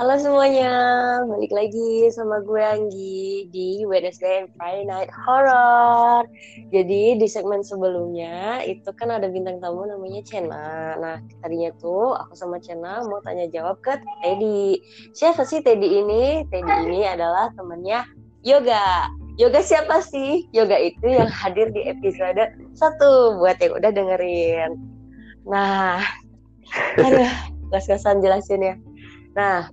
Halo semuanya, balik lagi sama gue Anggi di Wednesday and Friday Night Horror. Jadi di segmen sebelumnya itu kan ada bintang tamu namanya Cena. Nah tadinya tuh aku sama Cena mau tanya jawab ke Teddy. Siapa sih Teddy ini? Teddy ini adalah temannya Yoga. Yoga siapa sih? Yoga itu yang hadir di episode satu buat yang udah dengerin. Nah, aduh, gas-gasan jelasin ya. Nah,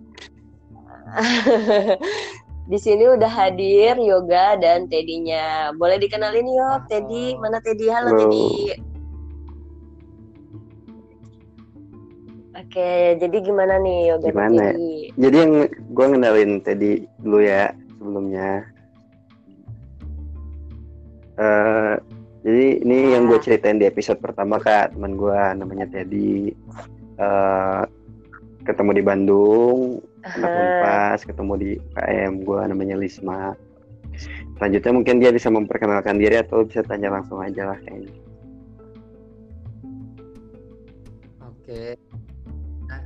di sini udah hadir Yoga dan Tedinya. Boleh dikenalin yuk, Teddy. Mana Teddy? Halo, Halo. Teddy. Oke, jadi gimana nih Yoga gimana? Teddy? Jadi yang gue ngenalin Teddy dulu ya sebelumnya. Uh, jadi ini ah. yang gue ceritain di episode pertama kak teman gue namanya Teddy. Uh, ketemu di Bandung anak Unpas ketemu di KM gue namanya Lisma. Selanjutnya mungkin dia bisa memperkenalkan diri atau bisa tanya langsung aja lah kayaknya. Oke. Nah.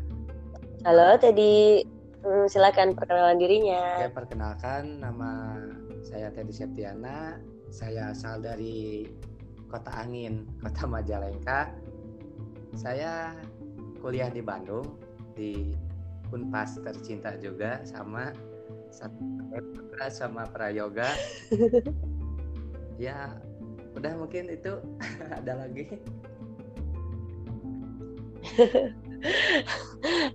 halo tadi hmm, silakan perkenalan dirinya. Oke perkenalkan nama saya Teddy Septiana. Saya asal dari Kota Angin Kota Majalengka. Saya kuliah di Bandung di Unpas tercinta juga sama sama Prayoga. ya, udah mungkin itu ada lagi.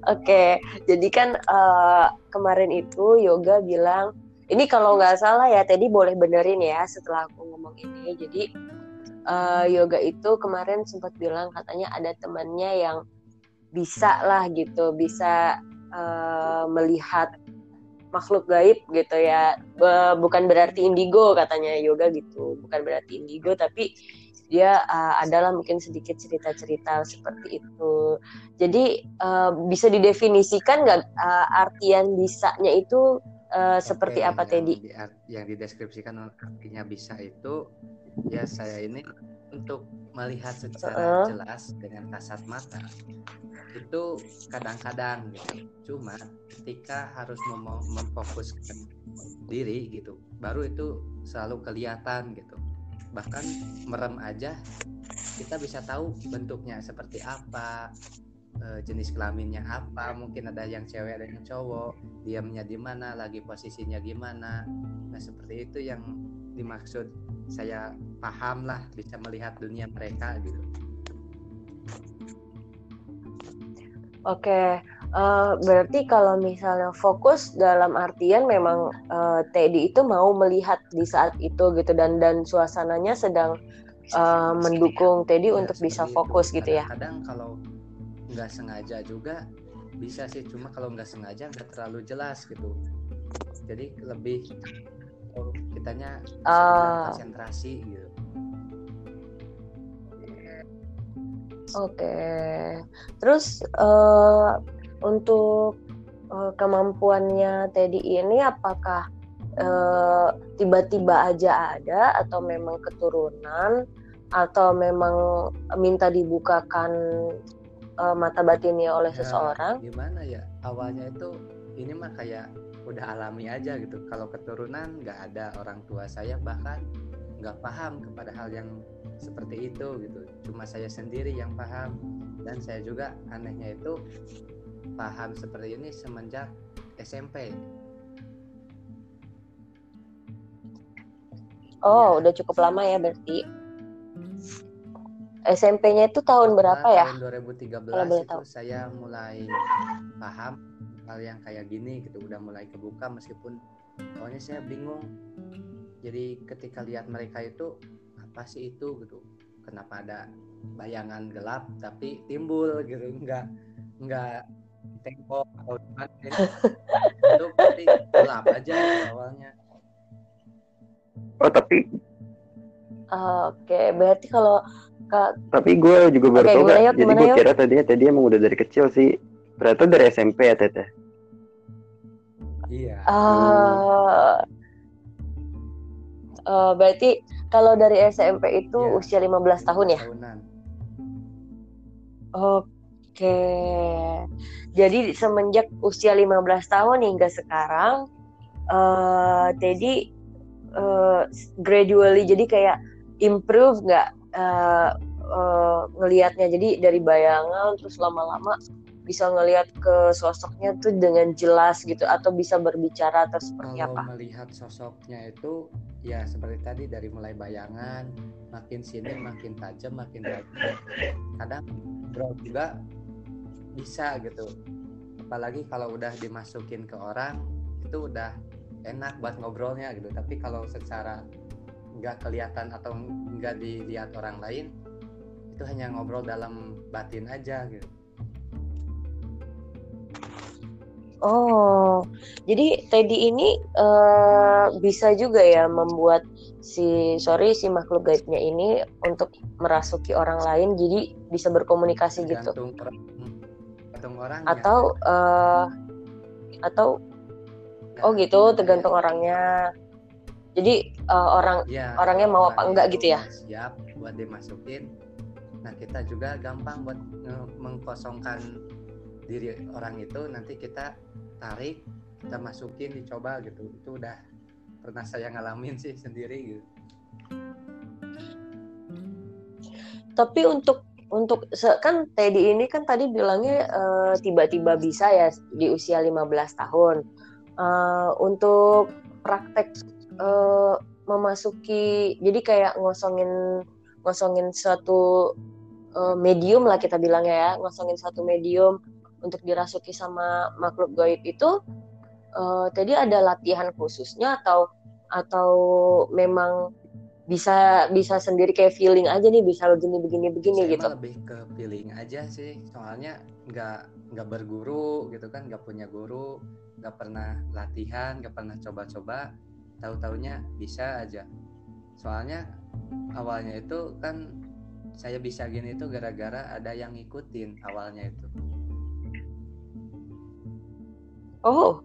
Oke, jadi kan uh, kemarin itu Yoga bilang, ini kalau nggak salah ya, Teddy boleh benerin ya setelah aku ngomong ini. Jadi uh, Yoga itu kemarin sempat bilang katanya ada temannya yang bisa lah gitu, bisa uh, melihat makhluk gaib gitu ya. Bukan berarti indigo katanya yoga gitu. Bukan berarti indigo tapi dia uh, adalah mungkin sedikit cerita-cerita seperti itu. Jadi uh, bisa didefinisikan nggak uh, artian bisanya itu uh, seperti apa yang Teddy? di, yang dideskripsikan artinya bisa itu ya saya ini untuk melihat secara uh. jelas dengan kasat mata. Itu kadang-kadang gitu. Cuma ketika harus mem memfokuskan diri gitu baru itu selalu kelihatan gitu. Bahkan merem aja kita bisa tahu bentuknya seperti apa e, jenis kelaminnya apa mungkin ada yang cewek ada yang cowok diamnya di mana lagi posisinya gimana nah seperti itu yang dimaksud saya paham lah bisa melihat dunia mereka gitu Oke, uh, berarti kalau misalnya fokus dalam artian memang uh, Teddy itu mau melihat di saat itu gitu dan dan suasananya sedang uh, mendukung Teddy ya, untuk bisa fokus itu. gitu ya. Kadang kalau nggak sengaja juga bisa sih, cuma kalau nggak sengaja nggak terlalu jelas gitu. Jadi lebih kitanya uh, konsentrasi gitu. Oke, terus uh, untuk uh, kemampuannya Teddy ini apakah tiba tiba-tiba aja ada atau memang keturunan atau memang minta dibukakan uh, mata batinnya oleh ya, seseorang? Gimana ya awalnya itu ini mah kayak udah alami aja gitu. Kalau keturunan nggak ada orang tua saya bahkan nggak paham kepada hal yang seperti itu gitu cuma saya sendiri yang paham dan saya juga anehnya itu paham seperti ini semenjak SMP oh ya. udah cukup lama ya berarti SMP-nya itu tahun berapa ya? Tahun 2013 itu tahu. saya mulai paham hal yang kayak gini gitu udah mulai kebuka meskipun awalnya saya bingung. Jadi ketika lihat mereka itu apa sih itu gitu? Kenapa ada bayangan gelap tapi timbul gitu? Enggak enggak tembok atau gimana itu pasti gelap aja awalnya. Oh tapi oke. Berarti kalau Kak... tapi gue juga baru okay, tahu jadi gue kira tadinya tadi emang udah dari kecil sih berarti dari SMP ya teteh iya uh, uh, berarti kalau dari SMP itu yeah. usia 15 tahun ya? Tahunan. Oke. Oke. Jadi semenjak usia 15 tahun hingga sekarang uh, Teddy uh, gradually jadi kayak improve nggak uh, uh, ngelihatnya. Jadi dari bayangan terus lama-lama bisa ngelihat ke sosoknya tuh dengan jelas gitu atau bisa berbicara atau seperti Kalau apa? melihat sosoknya itu ya seperti tadi dari mulai bayangan makin sini makin tajam makin tajam. Kadang bro juga bisa gitu. Apalagi kalau udah dimasukin ke orang itu udah enak buat ngobrolnya gitu. Tapi kalau secara nggak kelihatan atau nggak dilihat orang lain itu hanya ngobrol dalam batin aja gitu Oh, jadi Teddy ini uh, bisa juga ya membuat si sorry si makhluk gaibnya ini untuk merasuki orang lain, jadi bisa berkomunikasi gitu. tergantung orang tergantung orangnya Atau uh, atau Nah, oh gitu, namanya- tergantung orangnya. Jadi uh, orang ya, orangnya mau apa enggak itu gitu ya? siap buat dimasukin nah kita juga gampang buat nge- mengkosongkan diri orang itu nanti kita tarik kita masukin dicoba gitu itu udah pernah saya ngalamin sih sendiri gitu tapi untuk untuk kan Teddy ini kan tadi bilangnya eh, tiba-tiba bisa ya di usia 15 tahun. Eh, untuk praktek eh, memasuki jadi kayak ngosongin ngosongin suatu eh, medium lah kita bilangnya ya, ngosongin suatu medium untuk dirasuki sama makhluk gaib itu eh, tadi ada latihan khususnya atau atau memang bisa bisa sendiri kayak feeling aja nih bisa begini begini begini saya gitu. lebih ke feeling aja sih soalnya nggak nggak berguru gitu kan nggak punya guru nggak pernah latihan nggak pernah coba-coba tahu taunya bisa aja. Soalnya awalnya itu kan saya bisa gini itu gara-gara ada yang ngikutin awalnya itu. Oh,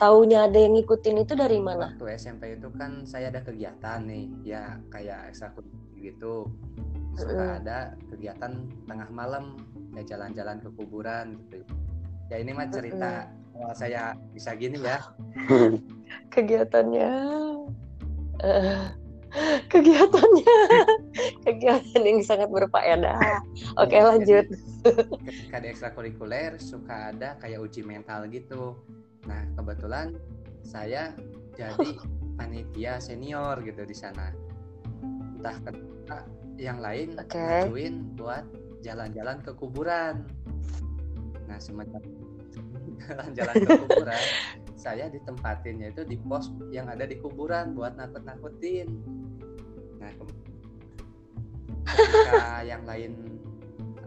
taunya ada yang ngikutin itu dari mana? waktu SMP itu kan saya ada kegiatan nih ya kayak ekstrakurikuler gitu. Suka ada kegiatan tengah malam ya jalan-jalan ke kuburan gitu. Ya ini mah cerita awal saya bisa gini ya. Kegiatannya, eh, kegiatannya, kegiatan yang sangat berfaedah. Oke Jadi, lanjut. ketika di ekstrakurikuler suka ada kayak uji mental gitu. Nah kebetulan saya jadi panitia senior gitu di sana. Entah kenapa yang lain Oke. ngajuin buat jalan-jalan ke kuburan. Nah semenjak jalan-jalan ke kuburan. Saya ditempatinnya itu di pos yang ada di kuburan buat nakut-nakutin. Nah ke- ketika yang lain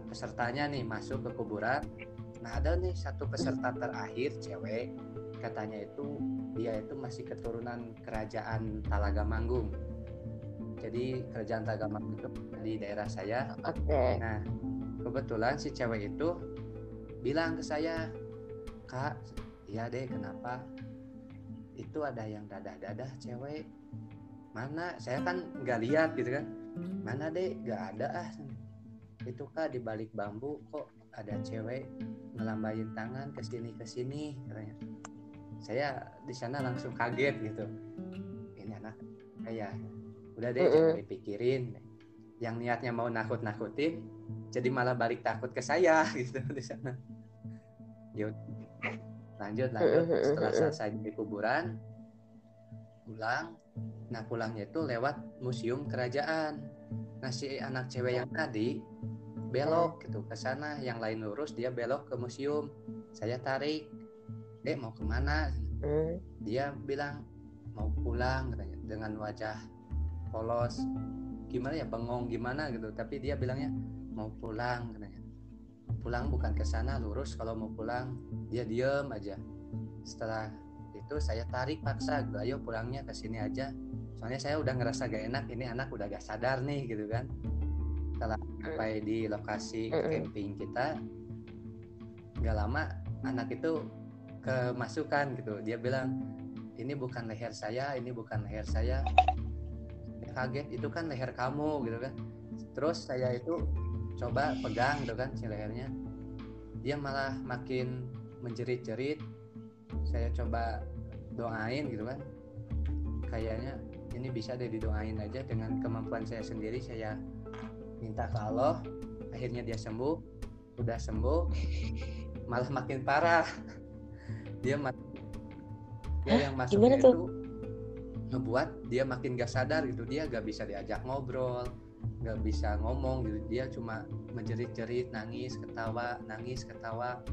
pesertanya nih masuk ke kuburan nah ada nih satu peserta terakhir cewek. Katanya itu dia itu masih keturunan kerajaan Talaga Manggung. Jadi kerajaan Talaga Manggung itu di daerah saya. Oke. Nah, kebetulan si cewek itu bilang ke saya, Kak, iya deh kenapa? Itu ada yang dadah-dadah cewek. Mana? Saya kan nggak lihat gitu kan. Mana deh? Nggak ada ah. Itu kak di balik bambu kok ada cewek ngelambain tangan ke sini ke sini katanya. Saya di sana langsung kaget gitu. Ini anak kayak udah deh jangan dipikirin yang niatnya mau nakut-nakutin jadi malah balik takut ke saya gitu di sana. Lanjut lanjut setelah selesai di kuburan pulang. Nah pulangnya itu lewat museum kerajaan. Nah si anak cewek yang tadi belok gitu ke sana, yang lain lurus dia belok ke museum. Saya tarik, dek mau ke mana? Hmm. Dia bilang mau pulang katanya dengan wajah polos gimana ya bengong gimana gitu tapi dia bilangnya mau pulang katanya pulang bukan ke sana lurus. Kalau mau pulang dia diem aja. Setelah itu saya tarik paksa ayo pulangnya ke sini aja. Soalnya saya udah ngerasa gak enak ini anak udah gak sadar nih gitu kan. Setelah sampai di lokasi camping kita nggak lama anak itu kemasukan gitu. Dia bilang ini bukan leher saya ini bukan leher saya. Kaget itu kan leher kamu gitu kan. Terus saya itu coba pegang gitu kan si lehernya. Dia malah makin menjerit-jerit. Saya coba doain gitu kan. Kayaknya ini bisa deh didoain aja dengan kemampuan saya sendiri. Saya minta ke Allah akhirnya dia sembuh. Udah sembuh malah makin parah. Dia dia yang masuknya itu ngebuat dia makin gak sadar gitu. Dia gak bisa diajak ngobrol gak bisa ngomong gitu. Dia cuma menjerit-jerit nangis ketawa nangis ketawa.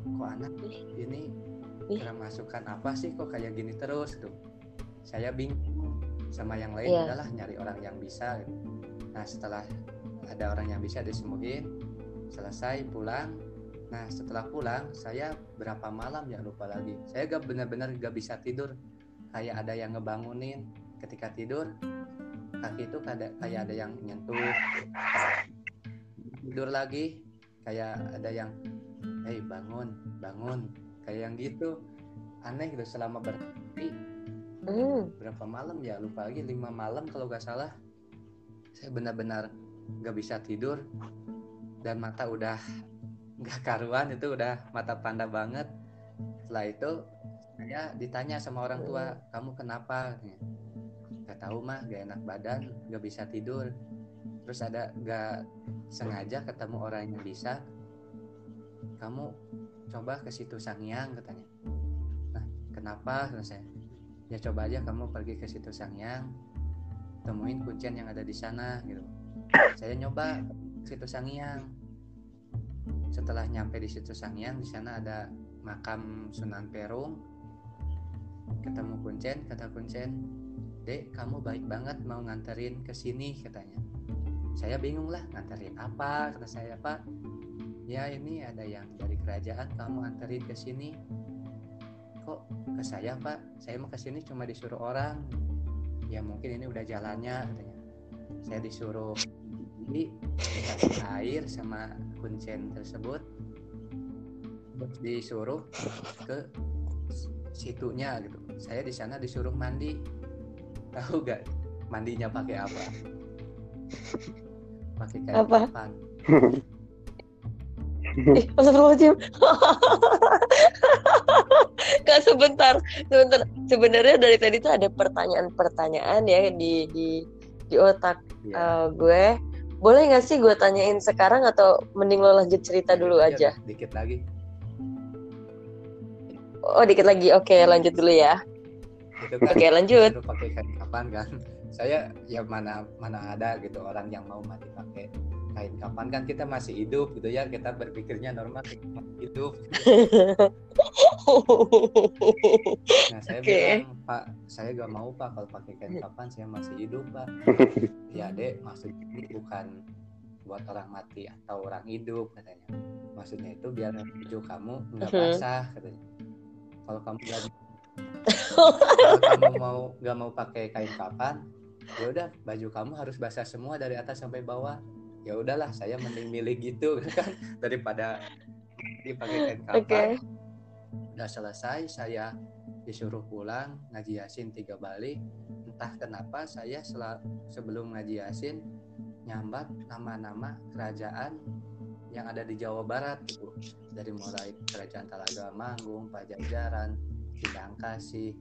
Kok anak ini kira masukan apa sih? Kok kayak gini terus tuh saya bingung sama yang lain. Yeah. adalah nyari orang yang bisa gitu. nah setelah ada orang yang bisa disembuhin. Selesai pulang. Nah setelah pulang saya berapa malam ya lupa lagi. Saya gak benar-benar gak bisa tidur. Kayak ada yang ngebangunin ketika tidur kaki itu kayak kayak ada yang nyentuh. Tidur lagi kayak ada yang hei bangun bangun. Kayak yang gitu. Aneh gitu selama berhenti. Hmm. berapa malam ya lupa lagi lima malam kalau gak salah. Saya benar-benar nggak bisa tidur. Dan mata udah nggak karuan itu udah mata panda banget. Setelah itu saya ditanya sama orang tua kamu kenapa nggak tahu mah gak enak badan nggak bisa tidur. Terus ada nggak sengaja ketemu orang yang bisa kamu coba ke situ Sangyang katanya. Nah kenapa? Saya. Ya coba aja kamu pergi ke situ Sangyang temuin kuncian yang ada di sana gitu. Saya nyoba situ Sangyang setelah nyampe di situ Sangyang di sana ada makam Sunan Perung. Ketemu Kuncen kata Kuncen dek kamu baik banget mau nganterin ke sini katanya. Saya bingung lah nganterin apa? Kata saya pak ya ini ada yang dari kerajaan kamu anterin ke sini. Kok ke saya pak? Saya mau ke sini cuma disuruh orang. Ya mungkin ini udah jalannya katanya. Saya disuruh jadi air sama kuncen tersebut disuruh ke situnya gitu. Saya di sana disuruh mandi tahu gak mandinya pakai apa pakai kain apa? kapan Ih, Astagfirullahaladzim. Kak sebentar, sebentar. Sebenarnya dari tadi tuh ada pertanyaan-pertanyaan ya di di di otak yeah. Iya. uh, gue boleh nggak sih gue tanyain sekarang atau mending lo lanjut cerita dulu iya, aja? Dikit lagi. Oh dikit lagi, oke lanjut dulu ya. Kan, oke lanjut. Pakai kapan kan? Saya ya mana mana ada gitu orang yang mau mati pakai kain kapan kan kita masih hidup gitu ya kita berpikirnya normal hidup nah saya okay. bilang pak saya gak mau pak kalau pakai kain kapan saya masih hidup pak ya dek maksudnya ini bukan buat orang mati atau orang hidup katanya maksudnya itu biar baju kamu nggak mm-hmm. basah katanya kalau kamu kalau kamu mau nggak mau pakai kain kapan ya udah baju kamu harus basah semua dari atas sampai bawah ya udahlah saya mending milih gitu kan daripada dipakai kain kapan okay. udah selesai saya disuruh pulang ngaji yasin tiga balik entah kenapa saya sebelum ngaji yasin nyambat nama-nama kerajaan yang ada di Jawa Barat gitu. dari mulai kerajaan Talaga Manggung, Pajajaran, Kasih,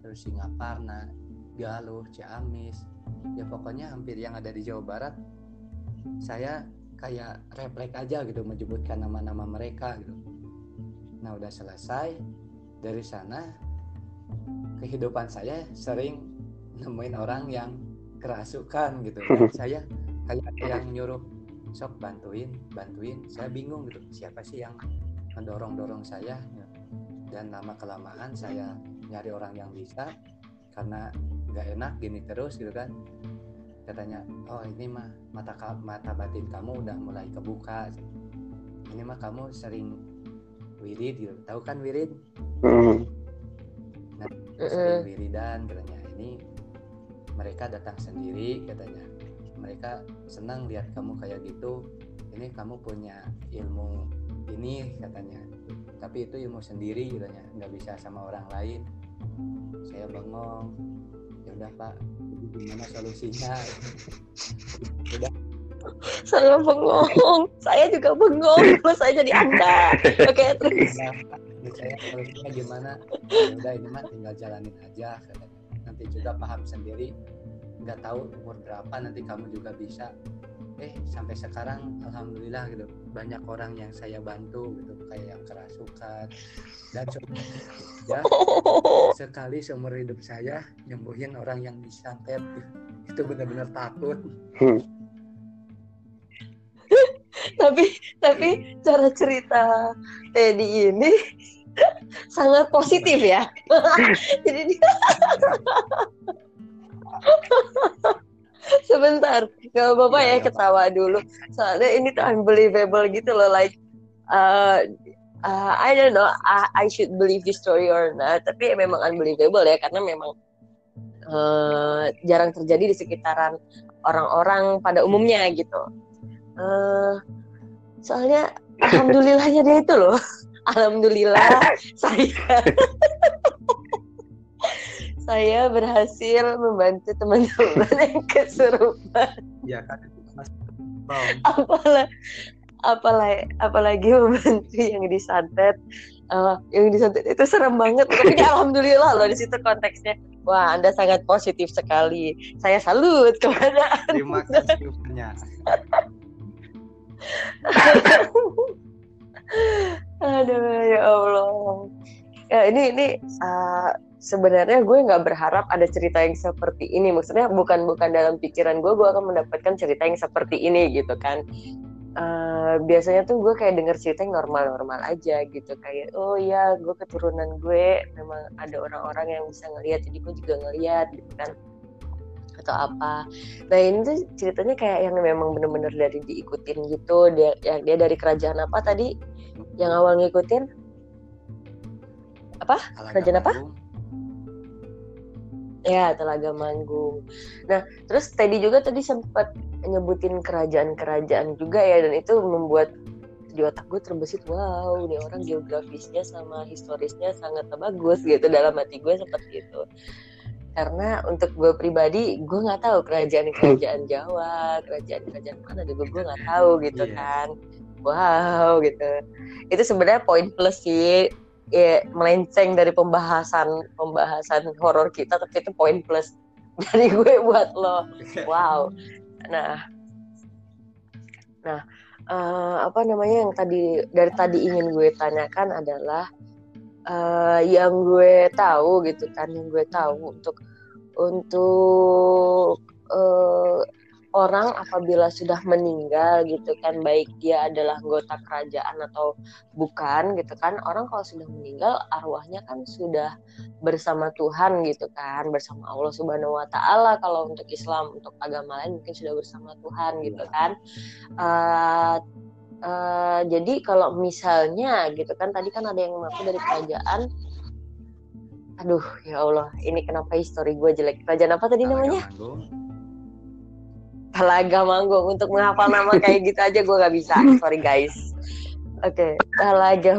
terus Singaparna, Galuh, Ciamis, ya pokoknya hampir yang ada di Jawa Barat saya kayak refleks aja gitu menyebutkan nama-nama mereka gitu. Nah udah selesai dari sana kehidupan saya sering nemuin orang yang kerasukan gitu dan saya kayak yang nyuruh sok bantuin bantuin. Saya bingung gitu siapa sih yang mendorong dorong saya dan lama kelamaan saya nyari orang yang bisa karena nggak enak gini terus gitu kan. Katanya oh ini mah mata mata batin kamu udah mulai kebuka. Ini mah kamu sering wirid gitu. Tahu kan wirid? Nah sering wiridan katanya. Ini mereka datang sendiri katanya. Mereka senang lihat kamu kayak gitu. Ini kamu punya ilmu ini katanya tapi itu ilmu sendiri katanya nggak bisa sama orang lain saya bengong ya udah pak gimana solusinya udah Saya bengong. Saya juga bengong. Kalau saya jadi anda. Oke, terus. saya kalau gimana? Ya udah ini mah tinggal jalanin aja. Nanti juga paham sendiri. Nggak tahu umur berapa nanti kamu juga bisa eh sampai sekarang alhamdulillah gitu banyak orang yang saya bantu gitu kayak yang kerasukan dan ya sekali seumur hidup saya nyembuhin orang yang disantet itu benar-benar takut. Tapi tapi cara cerita Teddy ini sangat positif ya. Jadi dia sebentar gak apa-apa ya, ya ketawa dulu. Soalnya ini tuh unbelievable gitu loh like uh, uh, I don't know I, I should believe this story or not. Tapi memang unbelievable ya karena memang uh, jarang terjadi di sekitaran orang-orang pada umumnya gitu. Uh, soalnya alhamdulillahnya dia itu loh. Alhamdulillah saya saya berhasil membantu teman-teman yang kesurupan. Ya kan Apalah, apalagi, apalagi membantu yang disantet. Uh, yang disantet itu serem banget. Tapi alhamdulillah loh di situ konteksnya. Wah, Anda sangat positif sekali. Saya salut kepada Terima kasih Aduh, ya Allah. Ya, ini ini uh, sebenarnya gue nggak berharap ada cerita yang seperti ini. Maksudnya bukan bukan dalam pikiran gue gue akan mendapatkan cerita yang seperti ini gitu kan. Uh, biasanya tuh gue kayak denger cerita yang normal-normal aja gitu. Kayak oh ya gue keturunan gue memang ada orang-orang yang bisa ngelihat jadi gue juga ngelihat gitu kan. Atau apa. Nah ini tuh ceritanya kayak yang memang bener-bener dari diikutin gitu. Dia yang dia dari kerajaan apa tadi? Yang awal ngikutin? Apa? Kerajaan apa Ya, Telaga Manggung. Nah, terus Teddy juga tadi sempat nyebutin kerajaan-kerajaan juga ya, dan itu membuat di otak gue terbesit, wow, ini orang geografisnya sama historisnya sangat bagus gitu dalam hati gue seperti itu. Karena untuk gue pribadi, gue nggak tahu kerajaan-kerajaan Jawa, kerajaan-kerajaan mana juga gue nggak tahu gitu yeah. kan. Wow, gitu. Itu sebenarnya poin plus sih ya melenceng dari pembahasan pembahasan horor kita tapi itu poin plus dari gue buat lo. Wow. Nah. Nah uh, apa namanya yang tadi dari tadi ingin gue tanyakan adalah uh, yang gue tahu gitu kan yang gue tahu untuk untuk uh, orang apabila sudah meninggal gitu kan baik dia adalah anggota kerajaan atau bukan gitu kan orang kalau sudah meninggal arwahnya kan sudah bersama Tuhan gitu kan bersama Allah Subhanahu wa taala. Kalau untuk Islam untuk agama lain mungkin sudah bersama Tuhan gitu iya. kan. Uh, uh, jadi kalau misalnya gitu kan tadi kan ada yang mengaku dari kerajaan. Aduh ya Allah ini kenapa histori gue jelek. Kerajaan apa tadi namanya Talaga Manggung. Untuk menghafal nama kayak gitu aja gue gak bisa. Sorry guys. Oke okay. Talaga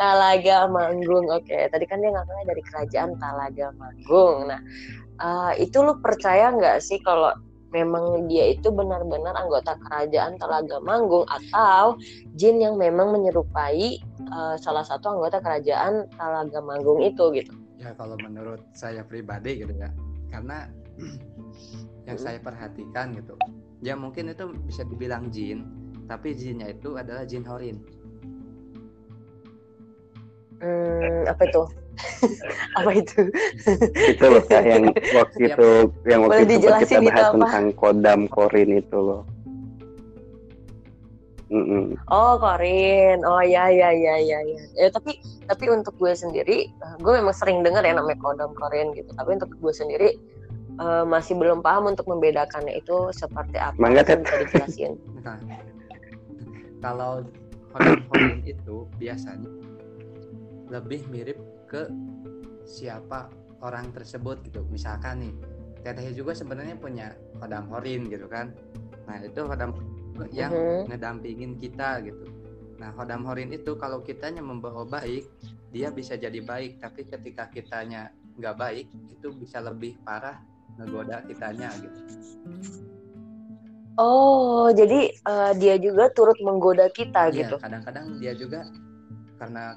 Talaga Manggung. Oke okay. tadi kan dia ngakunya dari kerajaan Talaga Manggung. Nah uh, itu lu percaya nggak sih kalau memang dia itu benar-benar anggota kerajaan Talaga Manggung atau jin yang memang menyerupai uh, salah satu anggota kerajaan Talaga Manggung itu gitu? Ya kalau menurut saya pribadi gitu ya. Karena yang saya perhatikan gitu. Ya mungkin itu bisa dibilang jin tapi jinnya itu adalah jin horin. Hmm, apa itu? Apa itu? Itu loh kak yang waktu itu yang waktu itu kita bahas itu tentang kodam korin itu loh. Mm -mm. Oh Korin, oh ya ya ya ya ya. Ya tapi tapi untuk gue sendiri, gue memang sering dengar ya namanya kodam Korin gitu. Tapi untuk gue sendiri, uh, masih belum paham untuk membedakannya itu seperti apa. Mangga bisa dijelasin. Nah, kalau hodam itu biasanya lebih mirip ke siapa orang tersebut gitu. Misalkan nih, teteh juga sebenarnya punya hodam horin gitu kan. Nah itu hodam yang uh-huh. ngedampingin kita gitu. Nah hodam horin itu kalau kitanya membawa baik, dia bisa jadi baik. Tapi ketika kitanya nggak baik, itu bisa lebih parah ngegoda kitanya gitu Oh, jadi uh, dia juga turut menggoda kita iya, gitu. kadang-kadang dia juga karena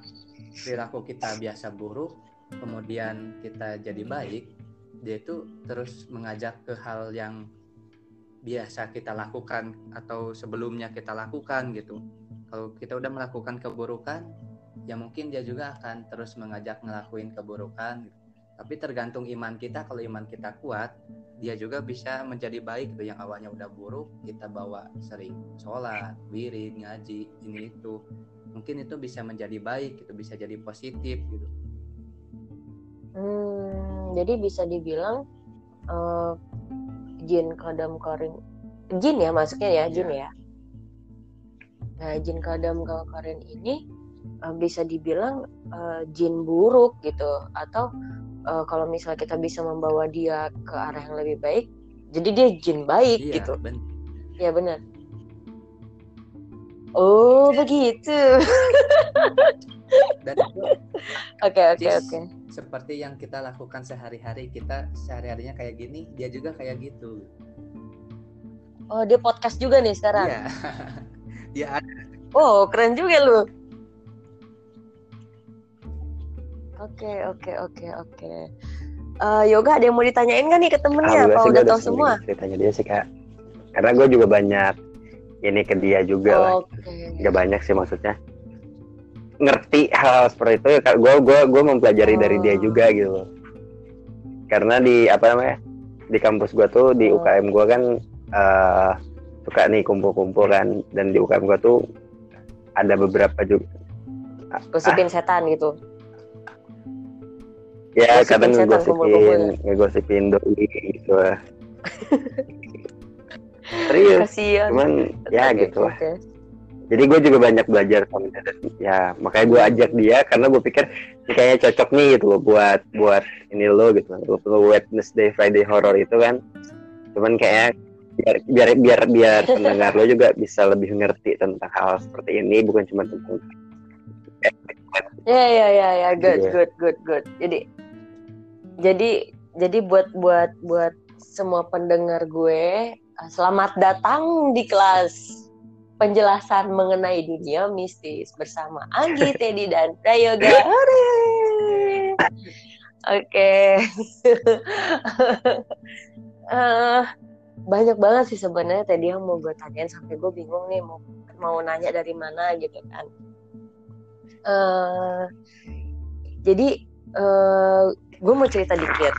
perilaku kita biasa buruk, kemudian kita jadi baik, dia itu terus mengajak ke hal yang biasa kita lakukan atau sebelumnya kita lakukan gitu. Kalau kita udah melakukan keburukan, ya mungkin dia juga akan terus mengajak ngelakuin keburukan. Gitu. Tapi tergantung iman kita. Kalau iman kita kuat, dia juga bisa menjadi baik. Gitu. Yang awalnya udah buruk, kita bawa sering sholat, wirid, ngaji, ini itu. Mungkin itu bisa menjadi baik, itu bisa jadi positif gitu. Hmm, jadi bisa dibilang uh, jin kadam karin jin ya maksudnya ya jin yeah. ya nah jin kadam karin ini uh, bisa dibilang uh, jin buruk gitu atau uh, kalau misalnya kita bisa membawa dia ke arah yang lebih baik jadi dia jin baik iya, gitu. ben ya benar. Oh begitu. Dan oke oke oke. seperti yang kita lakukan sehari-hari kita sehari-harinya kayak gini dia juga kayak gitu. Oh dia podcast juga nih sekarang? Iya. Dia ada. Oh keren juga lu oke oke oke oke. Uh, yoga ada yang mau ditanyain gak nih ke temennya? Apa udah tahu semua? ceritanya dia sih kak. Karena gue juga banyak ini ke dia juga okay. lah gak banyak sih maksudnya. Ngerti hal seperti itu ya gue gue gue mempelajari oh. dari dia oh. juga gitu. Karena di apa namanya di kampus gue tuh di oh. UKM gue kan uh, suka nih kumpul-kumpul kan. Dan di UKM gue tuh ada beberapa juga gosipin ah, setan gitu ya kadang ngegosipin ngegosipin doi gitu serius Kasian. cuman ya okay, gitu lah. okay jadi gue juga banyak belajar sama dia ya makanya gue ajak dia karena gue pikir kayaknya cocok nih gitu loh buat buat ini lo gitu lo perlu Wednesday Friday horror itu kan. Cuman kayak biar biar biar biar pendengar lo juga bisa lebih ngerti tentang hal seperti ini bukan cuma tentang ya ya ya ya. Good yeah. good good good. Jadi jadi jadi buat buat buat semua pendengar gue selamat datang di kelas penjelasan mengenai dunia mistis bersama Anggi, Teddy, dan Prayoga. Oke. uh, banyak banget sih sebenarnya tadi yang mau gue tanyain sampai gue bingung nih mau mau nanya dari mana gitu kan. Uh, jadi uh, gue mau cerita dikit.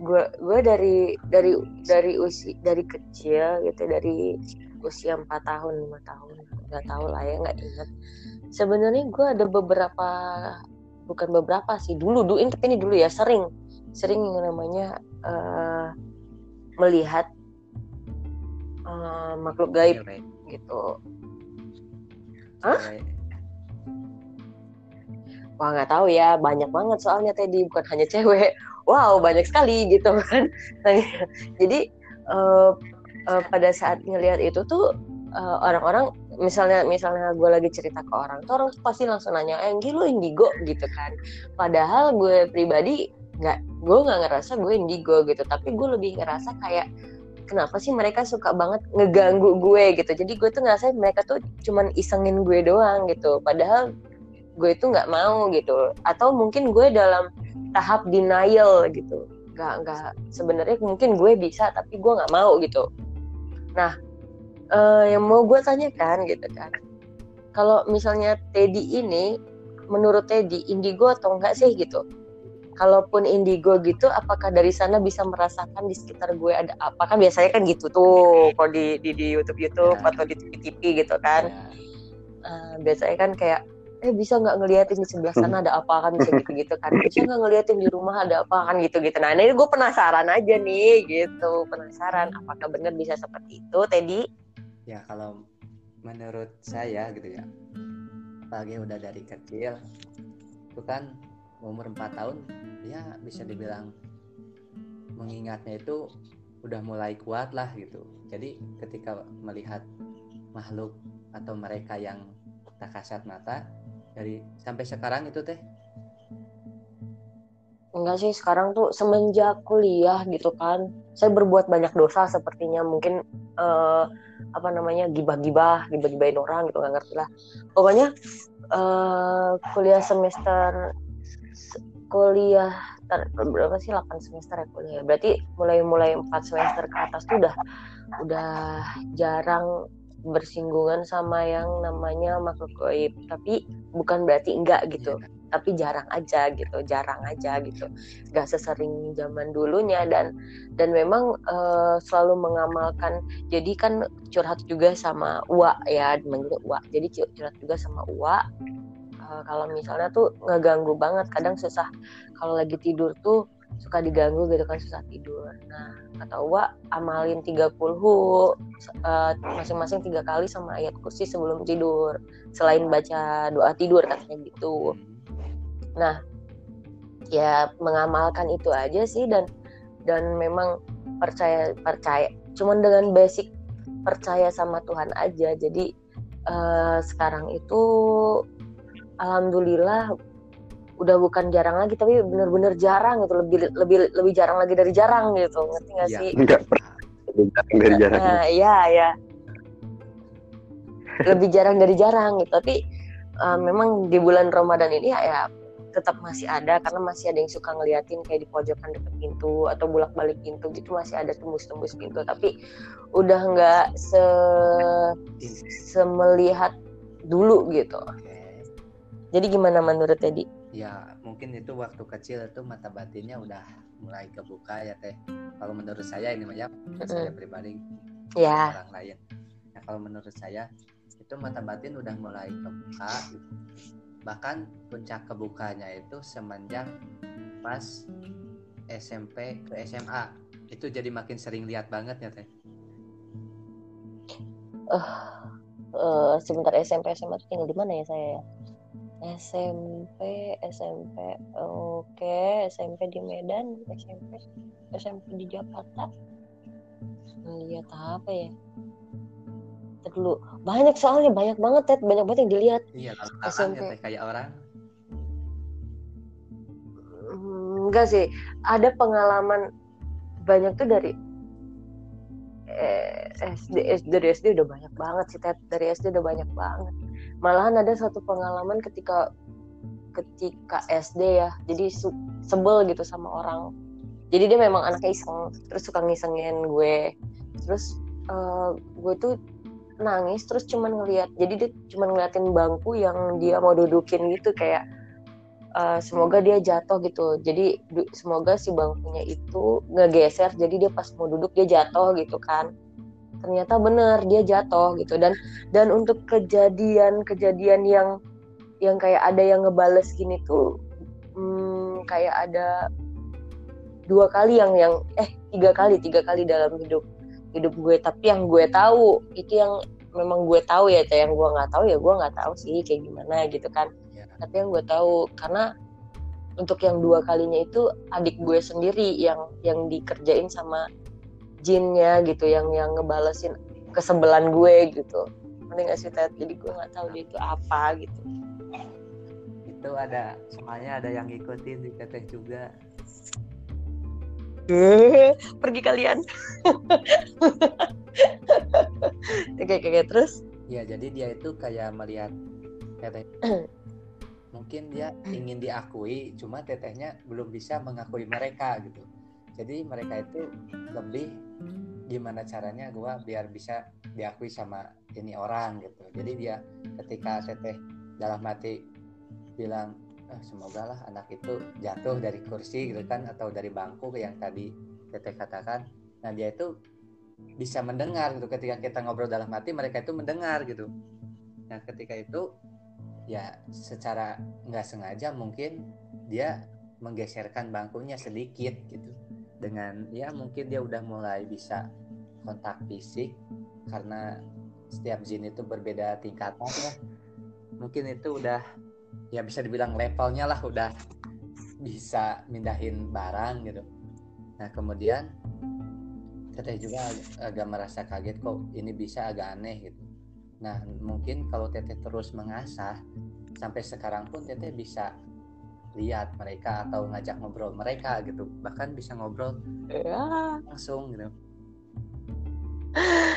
Gue gue dari dari dari usi dari kecil gitu dari usia empat tahun lima tahun nggak tahu lah ya nggak ingat sebenarnya gue ada beberapa bukan beberapa sih dulu dulu ini ini dulu ya sering sering yang namanya uh, melihat uh, makhluk gaib Cewek. gitu Hah? Wah nggak tahu ya banyak banget soalnya tadi bukan hanya cewek. Wow banyak sekali gitu kan. Jadi uh, uh, pada saat ngelihat itu tuh uh, orang-orang misalnya misalnya gue lagi cerita ke orang tuh orang tuh pasti langsung nanya eh lu indigo? gitu kan. Padahal gue pribadi nggak gue nggak ngerasa gue indigo gitu. Tapi gue lebih ngerasa kayak kenapa sih mereka suka banget ngeganggu gue gitu. Jadi gue tuh ngerasa mereka tuh cuman isengin gue doang gitu. Padahal gue itu nggak mau gitu atau mungkin gue dalam tahap denial gitu nggak nggak sebenarnya mungkin gue bisa tapi gue nggak mau gitu Nah, uh, yang mau gue tanyakan gitu kan, kalau misalnya Teddy ini, menurut Teddy indigo atau enggak sih gitu? Kalaupun indigo gitu, apakah dari sana bisa merasakan di sekitar gue ada apa? Kan biasanya kan gitu tuh, kalau di di, di YouTube YouTube ya. atau di TV TV gitu kan. Ya. Uh, biasanya kan kayak eh bisa nggak ngeliatin di sebelah sana ada apa kan bisa gitu gitu kan bisa nggak ngeliatin di rumah ada apa kan gitu gitu nah ini gue penasaran aja nih gitu. Penasaran apakah benar bisa seperti itu Teddy? Ya kalau menurut saya gitu ya apalagi udah dari kecil itu kan umur 4 tahun ya bisa dibilang mengingatnya itu udah mulai kuat lah gitu. Jadi ketika melihat makhluk atau mereka yang tak kasat mata. Dari sampai sekarang itu teh? Enggak sih sekarang tuh semenjak kuliah gitu kan. Saya berbuat banyak dosa sepertinya. Mungkin uh, apa namanya gibah-gibah gibah-gibahin orang gitu nggak ngerti lah. Pokoknya uh, kuliah semester kuliah ter, berapa sih? 8 semester ya kuliah. Berarti mulai mulai 4 semester ke atas tuh udah udah jarang bersinggungan sama yang namanya makhluk goib tapi bukan berarti enggak gitu. Yeah. tapi jarang aja gitu jarang aja gitu. Nggak sesering zaman dulunya dan dan memang uh, selalu mengamalkan. Jadi kan curhat juga sama Uwa ya manggil Uwa. Jadi curhat juga sama Uwa. Uh, kalau misalnya tuh ngeganggu banget kadang susah. Kalau lagi tidur tuh suka diganggu gitu kan susah tidur. Nah, kata Uwa amalin 30 uh, masing-masing tiga kali sama ayat kursi sebelum tidur. Selain baca doa tidur katanya gitu. Nah, ya mengamalkan itu aja sih dan dan memang percaya percaya cuman dengan basic percaya sama Tuhan aja. Jadi uh, sekarang itu alhamdulillah udah bukan jarang lagi tapi bener-bener jarang gitu lebih lebih lebih jarang lagi dari jarang gitu ngerti gak iya. sih? Enggak lebih jarang dari jarang. Nah, iya ya lebih jarang dari jarang gitu tapi uh, memang di bulan Ramadan ini ya, ya tetap masih ada karena masih ada yang suka ngeliatin kayak di pojokan deket pintu atau bolak balik pintu gitu masih ada tembus-tembus pintu tapi udah nggak se semelihat dulu gitu. Jadi gimana menurut Teddy? Ya mungkin itu waktu kecil itu mata batinnya udah mulai kebuka ya teh. Kalau menurut saya ini ya mm saya pribadi yeah. orang lain. Nah kalau menurut saya itu mata batin udah mulai kebuka. Bahkan puncak kebukanya itu semenjak pas SMP ke SMA itu jadi makin sering lihat banget ya teh. Uh, uh, sebentar SMP SMA tinggal di mana ya saya ya SMP SMP oke okay. SMP di Medan SMP SMP di Jakarta. Lihat apa ya. Dulu. Banyak soalnya banyak banget Ted. Banyak banget yang dilihat. Iya SMP ya, kayak orang. Hmm, enggak sih. Ada pengalaman banyak tuh dari eh, SD, SD dari SD udah banyak banget sih Ted. Dari SD udah banyak banget malahan ada satu pengalaman ketika ketika SD ya jadi sebel gitu sama orang. Jadi dia memang anak iseng terus suka ngisengin gue. Terus uh, gue tuh nangis terus cuman ngeliat jadi dia cuman ngeliatin bangku yang dia mau dudukin gitu kayak uh, semoga dia jatuh gitu. Jadi semoga si bangkunya itu ngegeser jadi dia pas mau duduk dia jatuh gitu kan ternyata bener dia jatuh gitu. Dan dan untuk kejadian-kejadian yang yang kayak ada yang ngebales gini tuh hmm, kayak ada dua kali yang yang eh tiga kali tiga kali dalam hidup hidup gue. Tapi yang gue tahu itu yang memang gue tahu ya yang gue nggak tahu ya gue nggak tahu sih kayak gimana gitu kan. Ya. tapi yang gue tahu karena untuk yang dua kalinya itu adik gue sendiri yang yang dikerjain sama jinnya gitu yang yang ngebalesin kesebelan gue gitu. Mending gak sih Ted? Jadi gue nggak tahu dia itu apa gitu. Itu ada semuanya ada yang ngikutin di teteh juga. Pergi kalian. Oke oke terus? Ya jadi dia itu kayak melihat teteh. Mungkin dia ingin diakui cuma tetehnya belum bisa mengakui mereka gitu. Jadi mereka itu lebih gimana caranya gue biar bisa diakui sama ini orang gitu. Jadi dia ketika teteh dalam hati bilang eh, semoga lah anak itu jatuh dari kursi gitu kan atau dari bangku yang tadi teteh katakan nah dia itu bisa mendengar gitu. Ketika kita ngobrol dalam hati mereka itu mendengar gitu. Nah ketika itu ya secara nggak sengaja mungkin dia menggeserkan bangkunya sedikit gitu dengan ya mungkin dia udah mulai bisa kontak fisik karena setiap jin itu berbeda tingkatan ya mungkin itu udah ya bisa dibilang levelnya lah udah bisa mindahin barang gitu. Nah kemudian teteh juga agak merasa kaget kok ini bisa agak aneh gitu. Nah mungkin kalau teteh terus mengasah sampai sekarang pun teteh bisa lihat mereka atau ngajak ngobrol mereka gitu. Bahkan bisa ngobrol ya. langsung gitu.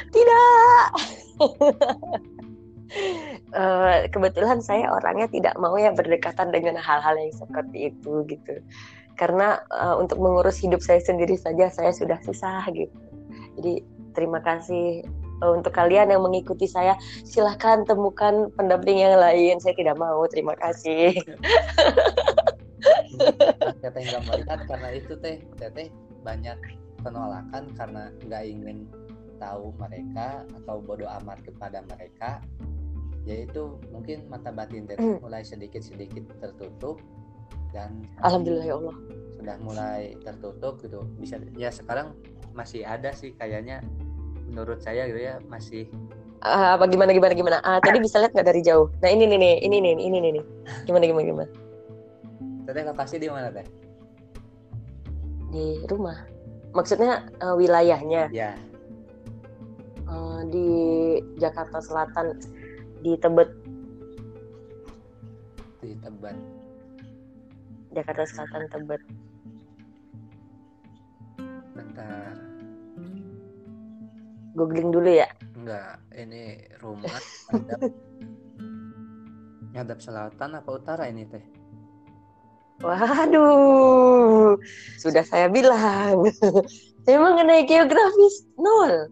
Tidak. Uh, kebetulan saya orangnya tidak mau ya berdekatan dengan hal-hal yang seperti itu gitu. Karena uh, untuk mengurus hidup saya sendiri saja saya sudah susah gitu. Jadi terima kasih uh, untuk kalian yang mengikuti saya. Silahkan temukan pendamping yang lain. Saya tidak mau. Terima kasih teteh nggak melihat karena itu teh teteh banyak penolakan karena nggak ingin tahu mereka atau bodoh amat kepada mereka. Yaitu mungkin mata batin teteh mm. mulai sedikit-sedikit tertutup dan alhamdulillah ya Allah. sudah mulai tertutup gitu. Bisa ya sekarang masih ada sih kayaknya menurut saya gitu ya masih uh, apa gimana gimana gimana? Uh, tadi bisa lihat nggak dari jauh? Nah ini nih nih ini nih ini nih nih gimana gimana gimana teteh lokasi di mana teh? Di rumah. Maksudnya uh, wilayahnya? Ya uh, di Jakarta Selatan di Tebet. Di Tebet. Jakarta Selatan Tebet. Bentar. Googling dulu ya. Enggak ini rumah ngadap ngadap selatan apa utara ini teh Waduh, sudah saya bilang. saya mengenai geografis nol.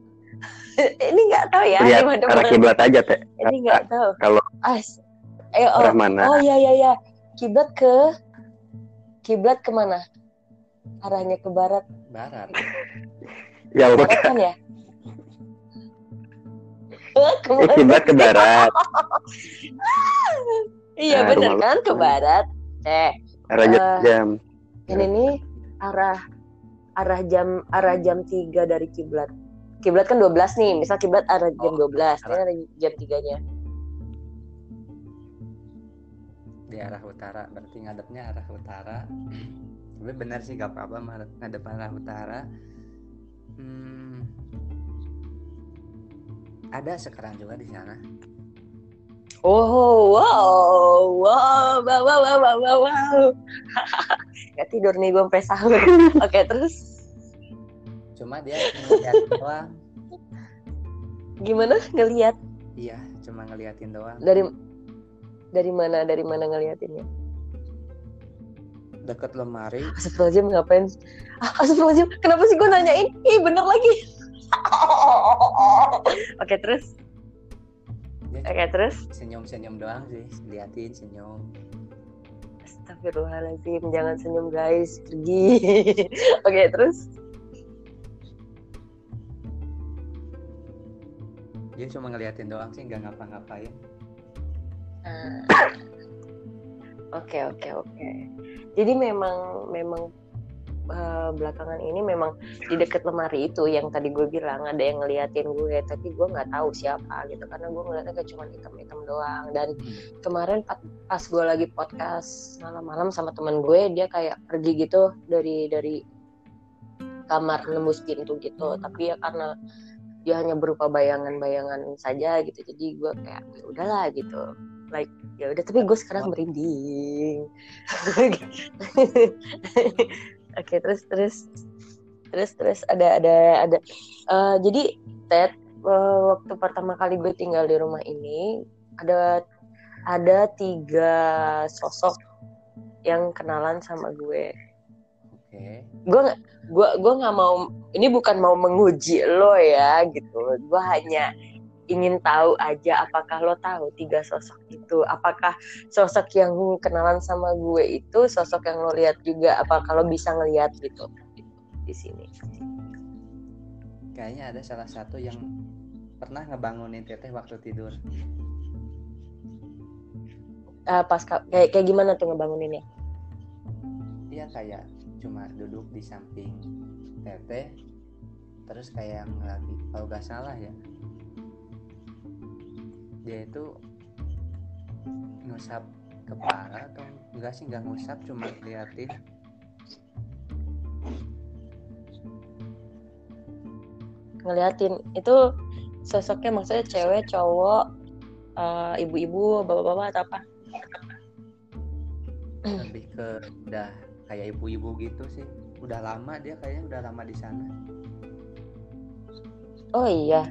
ini nggak tahu ya. Lihat arah kiblat aja teh. Ini nggak tahu. Kalau As, eh, oh, mana? Oh ya ya ya. Kiblat ke kiblat ke mana? Arahnya ke barat. Barat. ya barat kan ya? Eh, kiblat ke barat. iya nah, benar kan ke barat. Eh, arah uh, jam. Ini nih arah arah jam arah jam tiga dari kiblat. Kiblat kan 12 nih misal kiblat ada jam oh, 12 ini ada jam 3 nya di arah utara berarti ngadepnya arah utara. Tapi benar sih gak apa-apa ngadep arah utara. Hmm, ada sekarang juga di sana Oh, wow, wow, wow, wow, wow, wow, wow. Gak tidur nih gue sampai sahur. Oke, okay, terus? cuma dia ngeliatin doang. Gimana? Ngeliat? Iya cuma ngeliatin doang. Dari dari mana? Dari mana ngeliatinnya? Deket lemari. Astagfirullahaladzim ngapain? Ah, Astagfirullahaladzim kenapa sih gue nanyain? Ih bener lagi. Oke terus oke okay, terus? senyum-senyum doang sih liatin senyum. Astagfirullahaladzim jangan senyum guys pergi. Oke okay, terus? Dia cuma ngeliatin doang sih nggak ngapa-ngapain. Ah. oke oke oke. Jadi memang memang uh, belakangan ini memang di dekat lemari itu yang tadi gue bilang ada yang ngeliatin gue tapi gue nggak tahu siapa gitu karena gue ngeliatnya kayak cuma hitam-hitam doang. Dan hmm. kemarin pas gue lagi podcast malam-malam sama teman gue dia kayak pergi gitu dari dari kamar nembus pintu gitu. Tapi ya karena dia hanya berupa bayangan-bayangan saja gitu jadi gue kayak ya udahlah gitu. Like ya udah tapi gue sekarang merinding oke okay, terus terus terus terus ada ada ada. Uh, jadi Ted uh, waktu pertama kali gue tinggal di rumah ini ada ada tiga sosok yang kenalan sama gue. Okay. gue gue gue nggak mau ini bukan mau menguji lo ya gitu. Gue hanya ingin tahu aja apakah lo tahu tiga sosok itu. Apakah sosok yang kenalan sama gue itu sosok yang lo lihat juga? Apakah lo bisa ngelihat gitu di sini? Kayaknya ada salah satu yang pernah ngebangunin teteh waktu tidur. Uh, pas kayak kayak gimana tuh ngebanguninnya? Iya kayak cuma duduk di samping teteh terus kayak lagi kalau gak salah ya dia itu ngusap kepala atau enggak sih nggak ngusap cuma liatin ngeliatin itu sosoknya maksudnya cewek cowok uh, ibu-ibu bapak-bapak atau apa? Lebih ke udah kayak ibu-ibu gitu sih. Udah lama dia kayaknya udah lama di sana. Oh iya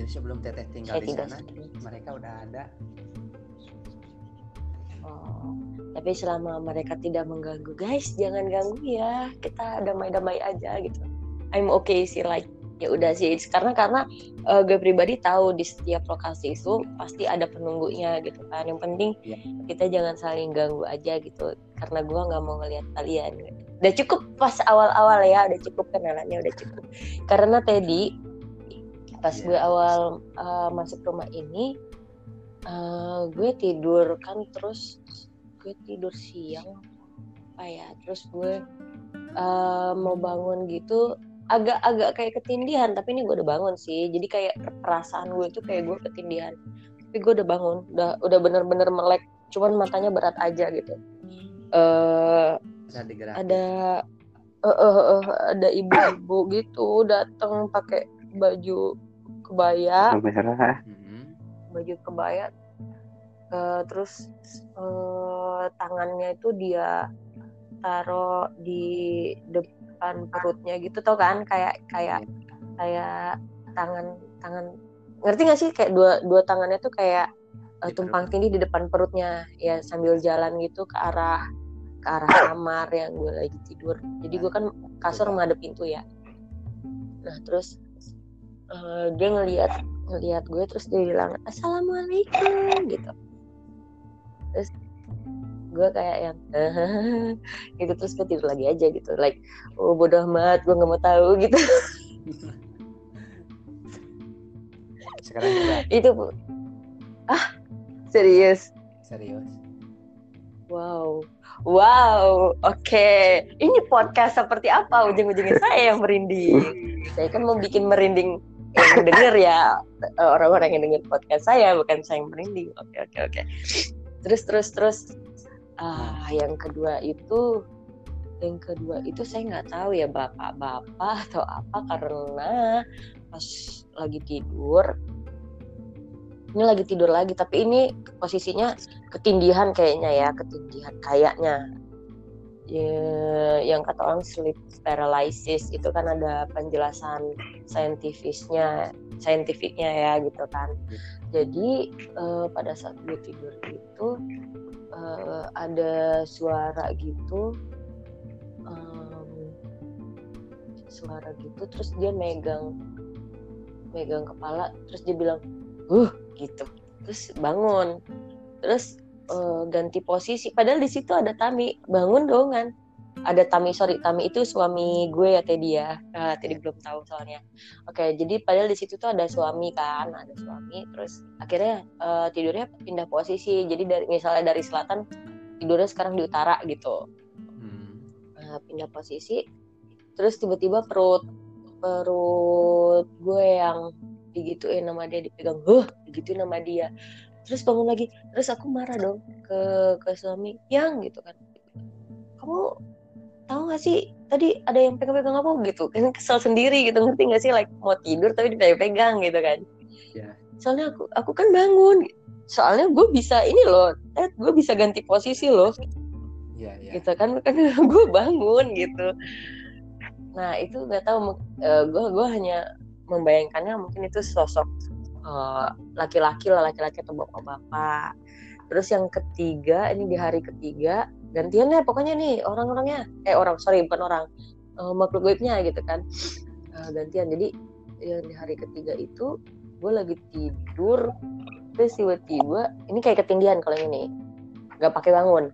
jadi sebelum teteh tinggal Saya di sana mereka udah ada Oh, tapi selama mereka tidak mengganggu, guys, jangan ganggu ya. Kita damai-damai aja gitu. I'm okay sih, like ya udah sih. Karena karena eh, gue pribadi tahu di setiap lokasi itu pasti ada penunggunya gitu kan. Yang penting Iya. kita jangan saling ganggu aja gitu. Karena gue nggak mau ngelihat kalian. Udah cukup pas awal-awal ya, udah cukup kenalannya udah cukup. Karena Teddy pas Iya. gue awal eh, masuk rumah ini eh, gue tidur kan terus gue tidur siang apa ya terus gue eh, mau bangun gitu agak-agak kayak ketindihan tapi ini gue udah bangun sih. Jadi kayak perasaan gue tuh kayak gue ketindihan. Tapi gue udah bangun udah udah bener-bener melek cuman matanya berat aja gitu. Digerak ada eh, eh, eh, ada ibu-ibu gitu datang pakai baju kebaya. Merah Mhm. baju kebaya. Eh, terus eh, tangannya itu dia taruh di depan perutnya gitu tau kan? Kayak kayak kayak tangan tangan. Ngerti gak sih? Kayak dua dua tangannya tuh kayak Di tumpang tindih di depan perutnya. Ya sambil jalan gitu ke arah ke arah kamar yang gue lagi tidur. Jadi gue kan kasur menghadap pintu ya. Nah terus eh, dia ngelihat ngelihat gue terus dia bilang assalamualaikum gitu. Terus gue kayak yang gitu terus gue tidur lagi aja gitu. Like oh bodoh amat gue nggak mau tahu gitu. Sekarang itu ah serius? Serius? Wow. Wow oke. Ini podcast seperti apa? Ujung-ujungnya saya yang merinding. Saya kan mau bikin merinding yang denger ya orang-orang yang denger podcast saya bukan saya yang merinding. Oke oke oke. Terus terus terus. Ah yang kedua itu yang kedua itu saya nggak tahu ya bapak-bapak atau apa karena pas lagi tidur ini lagi tidur lagi tapi ini posisinya ketindihan kayaknya ya ketindihan kayaknya ya, yang kata orang sleep paralysis itu kan ada penjelasan saintifisnya saintifiknya ya gitu kan. Jadi eh, pada saat gue tidur itu eh, ada suara gitu em, suara gitu terus dia megang megang kepala terus dia bilang uh gitu. Terus bangun. Terus eh, ganti posisi. Padahal di situ ada Tami. Bangun dong kan ada Tami sorry. Tami itu suami gue ya Teddy ya. Nah, Teddy belum tahu soalnya. Oke jadi padahal di situ tuh ada suami kan ada suami. Terus akhirnya eh, tidurnya pindah posisi. Jadi dari misalnya dari selatan tidurnya sekarang di utara gitu. Hmm. Nah, pindah posisi. Terus tiba-tiba perut perut gue yang digituin nama dia dipegang. Huh digituin nama dia terus bangun lagi terus aku marah dong ke ke suami yang gitu kan. Kamu tahu gak sih tadi ada yang pegang-pegang apa gitu. Kan kesel sendiri gitu ngerti gak sih like mau tidur tapi dipegang-pegang gitu kan. Ya. soalnya aku aku kan bangun. Soalnya gue bisa ini loh Ted gue bisa ganti posisi loh. Iya, iya. gitu kan kan gue bangun gitu. Nah itu nggak tahu gue gue hanya membayangkannya mungkin itu sosok eh, laki-laki lah laki-laki atau bapak-bapak. Terus yang ketiga ini di hari ketiga gantian deh pokoknya nih orang-orangnya. Eh orang sorry bukan orang. Eh, makhluk gaibnya gitu kan. Eh, gantian. Jadi yang di hari ketiga itu gue lagi tidur terus tiba-tiba ini kayak ketindihan kalau ini. Nggak pakai bangun.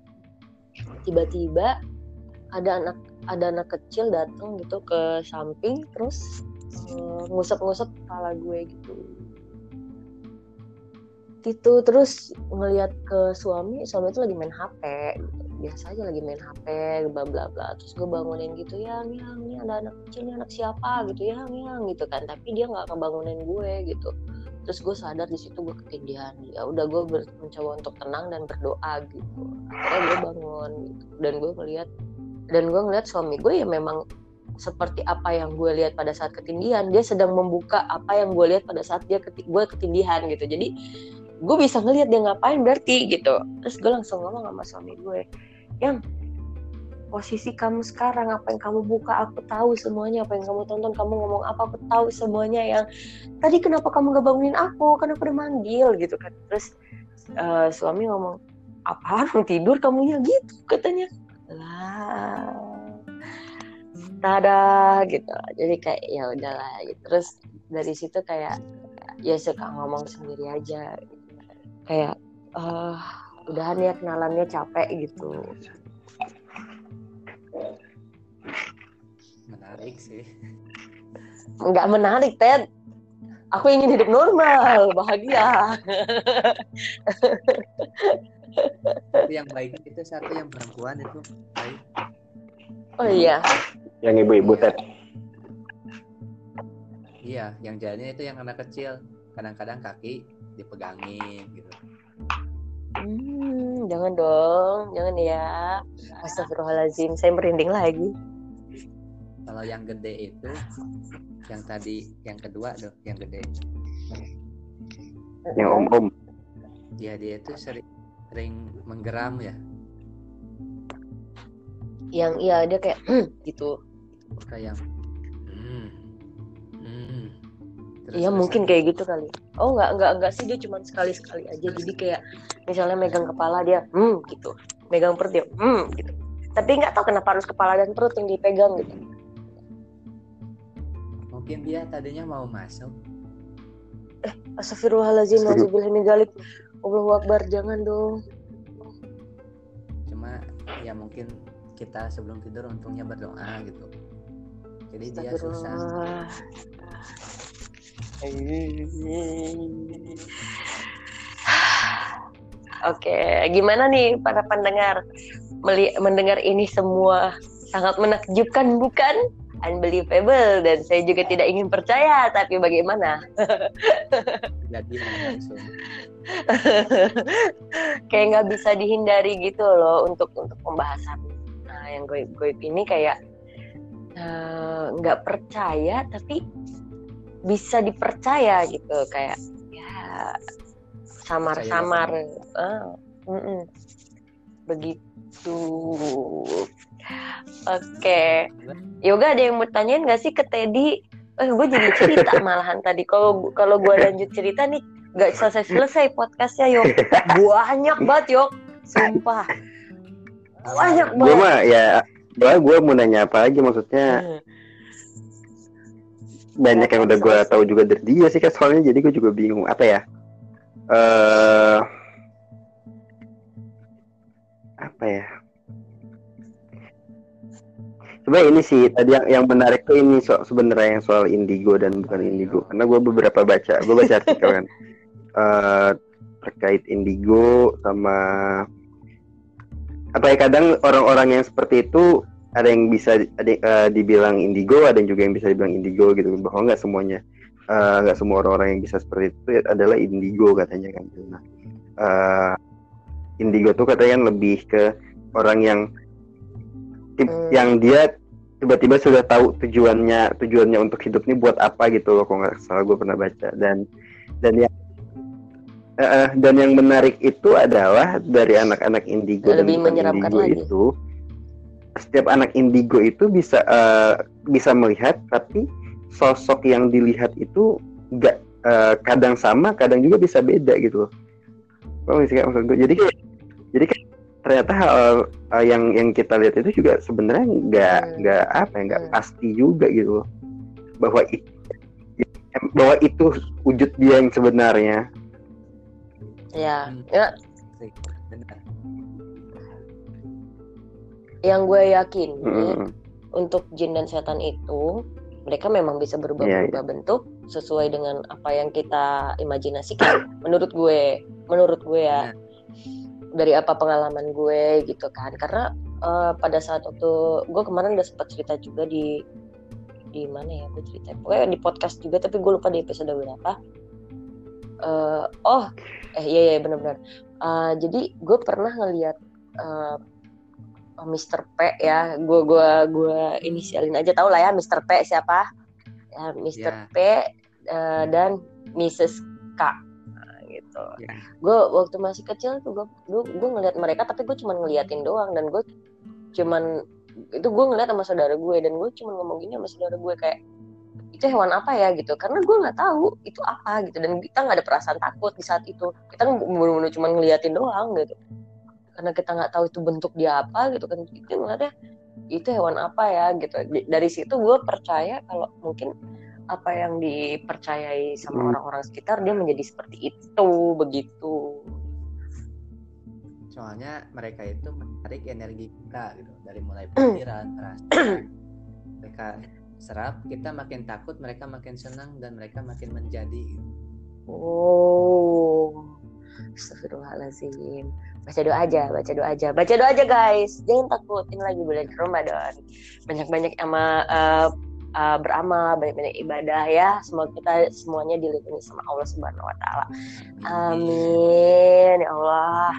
Tiba-tiba ada anak ada anak kecil datang gitu ke samping terus ngusap-ngusap kepala gue gitu gitu. Terus ngelihat ke suami suami itu lagi main HP biasa aja lagi main HP bla bla bla. Terus gue bangunin gitu yang yang ini ada anak kecil ini anak siapa? Gitu yang yang gitu kan. Tapi dia nggak kebangunin gue gitu. Terus gue sadar di situ gue ketindihan. Ya udah gue ber- mencoba untuk tenang dan berdoa gitu. Akhirnya gue bangun gitu. Dan gue ngeliat dan gue ngeliat suami gue ya memang seperti apa yang gue lihat pada saat ketindihan. Dia sedang membuka apa yang gue lihat pada saat dia keti gue ketindihan gitu. Jadi gue bisa ngelihat dia ngapain berarti gitu. Terus gue langsung ngomong sama suami gue yang posisi kamu sekarang apa yang kamu buka aku tahu semuanya. Apa yang kamu tonton kamu ngomong apa aku tahu semuanya yang tadi kenapa kamu gak bangunin aku? Kan aku udah manggil gitu kan. Terus uh, suami ngomong apa tidur kamunya? Gitu katanya. Lah tada gitu. Jadi kayak ya udahlah gitu. terus dari situ kayak ya suka ngomong sendiri aja. Kayak uh, udahan ya kenalannya capek gitu. Menarik sih. Nggak menarik Ted. Aku ingin hidup normal bahagia. Yang baik itu satu yang perempuan itu. Baik. Oh iya. Yang ibu-ibu Ted. Iya yang jalannya itu yang anak kecil. Kadang-kadang kaki dipegangin gitu Hmm, jangan dong, jangan ya. Astagfirullahaladzim, saya merinding lagi. Kalau yang gede itu, yang tadi, yang kedua tuh, yang gede. Yang om-om. Ya dia itu sering, sering menggeram ya. Yang iya dia kayak gitu. Kayak hmm. Terus, Iya terus mungkin ada- kayak gitu kali. Oh nggak nggak nggak sih dia cuma sekali sekali aja. Jadi kayak misalnya megang kepala dia hmm gitu, megang perut dia hmm gitu. Tapi nggak tahu kenapa harus kepala dan perut yang dipegang gitu. mungkin dia tadinya mau masuk Astagfirullahaladzim, nauzubillah min dzalik. Allahu Akbar, jangan dong. cuma ya mungkin kita sebelum tidur untungnya berdoa gitu jadi dia susah Oke, gimana nih para pendengar Meli- mendengar ini semua sangat menakjubkan bukan? Unbelievable dan saya juga tidak ingin percaya tapi bagaimana? jadi langsung kayak nggak bisa dihindari gitu loh untuk untuk pembahasan nah yang gue gue ini kayak eh, nggak percaya tapi bisa dipercaya gitu kayak ya samar-samar. Ah, mm-mm. begitu. Oke. Yoga ada yang mau tanyain nggak sih ke Teddy? Eh gue jadi cerita malahan tadi. Kalau kalau gue lanjut cerita nih nggak selesai selesai podcastnya yok. Banyak banget yok. Sumpah. Banyak Gue banget. mah ya, gue gue mau nanya apa lagi maksudnya? Hmm. Banyak yang udah gue tahu juga dari dia sih kan soalnya jadi gue juga bingung apa ya? Eh apa ya? Sebenarnya ini sih tadi yang yang menarik tuh ini so, sebenarnya yang soal indigo dan bukan indigo. Karena gue beberapa baca gue baca artikel kan. Eh, terkait indigo sama apa ya kadang orang-orang yang seperti itu ada yang bisa ada eh, dibilang indigo ada yang juga yang bisa dibilang indigo gitu bahwa nggak semuanya eh, nggak semua orang-orang yang bisa seperti itu adalah indigo katanya kan nah eh, indigo tuh katanya kan lebih ke orang yang tip- Hmm. yang dia tiba-tiba sudah tahu tujuannya tujuannya untuk hidup ini buat apa gitu loh kalau nggak salah gue pernah baca dan dan yang eh, dan yang menarik itu adalah dari anak-anak indigo dan Lebih bukan menyeramkan indigo lagi. itu setiap anak indigo itu bisa eh, bisa melihat tapi sosok yang dilihat itu nggak eh, kadang sama kadang juga bisa beda gitu loh. Paham nggak sih, Kak, maksud gue jadi kayak jadi kayak ternyata hal eh, yang yang kita lihat itu juga sebenarnya nggak Hmm. nggak apa ya nggak Hmm. pasti juga gitu loh. Bahwa itu bahwa itu wujud dia yang sebenarnya. Ya Hmm. ya. Benar yang gue yakin Mm. untuk jin dan setan itu mereka memang bisa Iya, berubah-ubah bentuk sesuai dengan apa yang kita imajinasikan. Menurut gue menurut gue ya. Dari apa pengalaman gue gitu kan. Karena eh, pada saat waktu gue kemarin udah sempat cerita juga di di mana ya gue cerita. Pokoknya di podcast juga tapi gue lupa di episode berapa. Eh, oh eh iya iya benar-benar Eh, jadi gue pernah ngelihat eh, Mr. P ya gue gua gua inisialin aja tau lah ya Mr. P siapa ya Mr. Ya. P eh, dan Mrs. K Nah, gitu Ya. gue waktu masih kecil tuh gue gue, ngeliat mereka tapi gue cuma ngeliatin doang dan gue cuman itu gue ngeliat sama saudara gue dan gue cuma ngomong gini sama saudara gue kayak itu hewan apa ya gitu karena gue nggak tahu itu apa gitu dan kita nggak ada perasaan takut di saat itu kita benar-benar cuma ngeliatin doang gitu karena kita nggak tahu itu bentuk dia apa gitu kan itu ngeliatnya itu hewan apa ya gitu dari situ gue percaya kalau mungkin apa yang dipercayai sama hmm. orang-orang hmm. sekitar dia menjadi seperti itu begitu soalnya mereka itu menarik energi kita gitu dari mulai pikiran rasa mereka serap kita makin takut mereka makin senang dan mereka makin menjadi oh Astagfirullahaladzim baca doa aja baca doa aja. Baca doa aja guys. Jangan takut ini lagi bulan Ramadan. Banyak-banyak sama uh, uh, beramal banyak-banyak ibadah ya. Semoga kita semuanya dilindungi sama Allah Subhanahu Wa Taala. Amin. Ya Allah.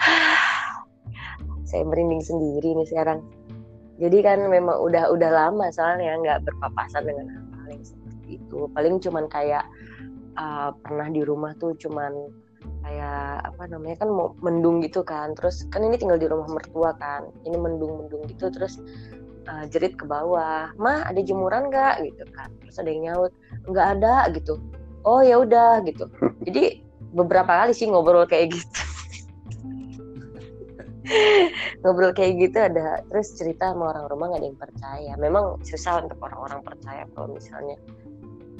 Saya merinding sendiri nih sekarang. Jadi kan memang udah udah lama soalnya nggak berpapasan dengan hal-hal yang seperti itu. Paling cuman kayak uh, pernah di rumah tuh cuman kayak apa namanya kan mau mendung gitu kan. Terus kan ini tinggal di rumah mertua kan. Ini mendung mendung gitu terus uh, jerit ke bawah. Mah ada jemuran nggak? Gitu kan. Terus ada yang nyaut nggak ada gitu. Oh ya udah gitu. Jadi beberapa kali sih ngobrol kayak gitu. Ngobrol kayak gitu ada terus cerita sama orang rumah gak ada yang percaya. Memang susah untuk orang-orang percaya kalau misalnya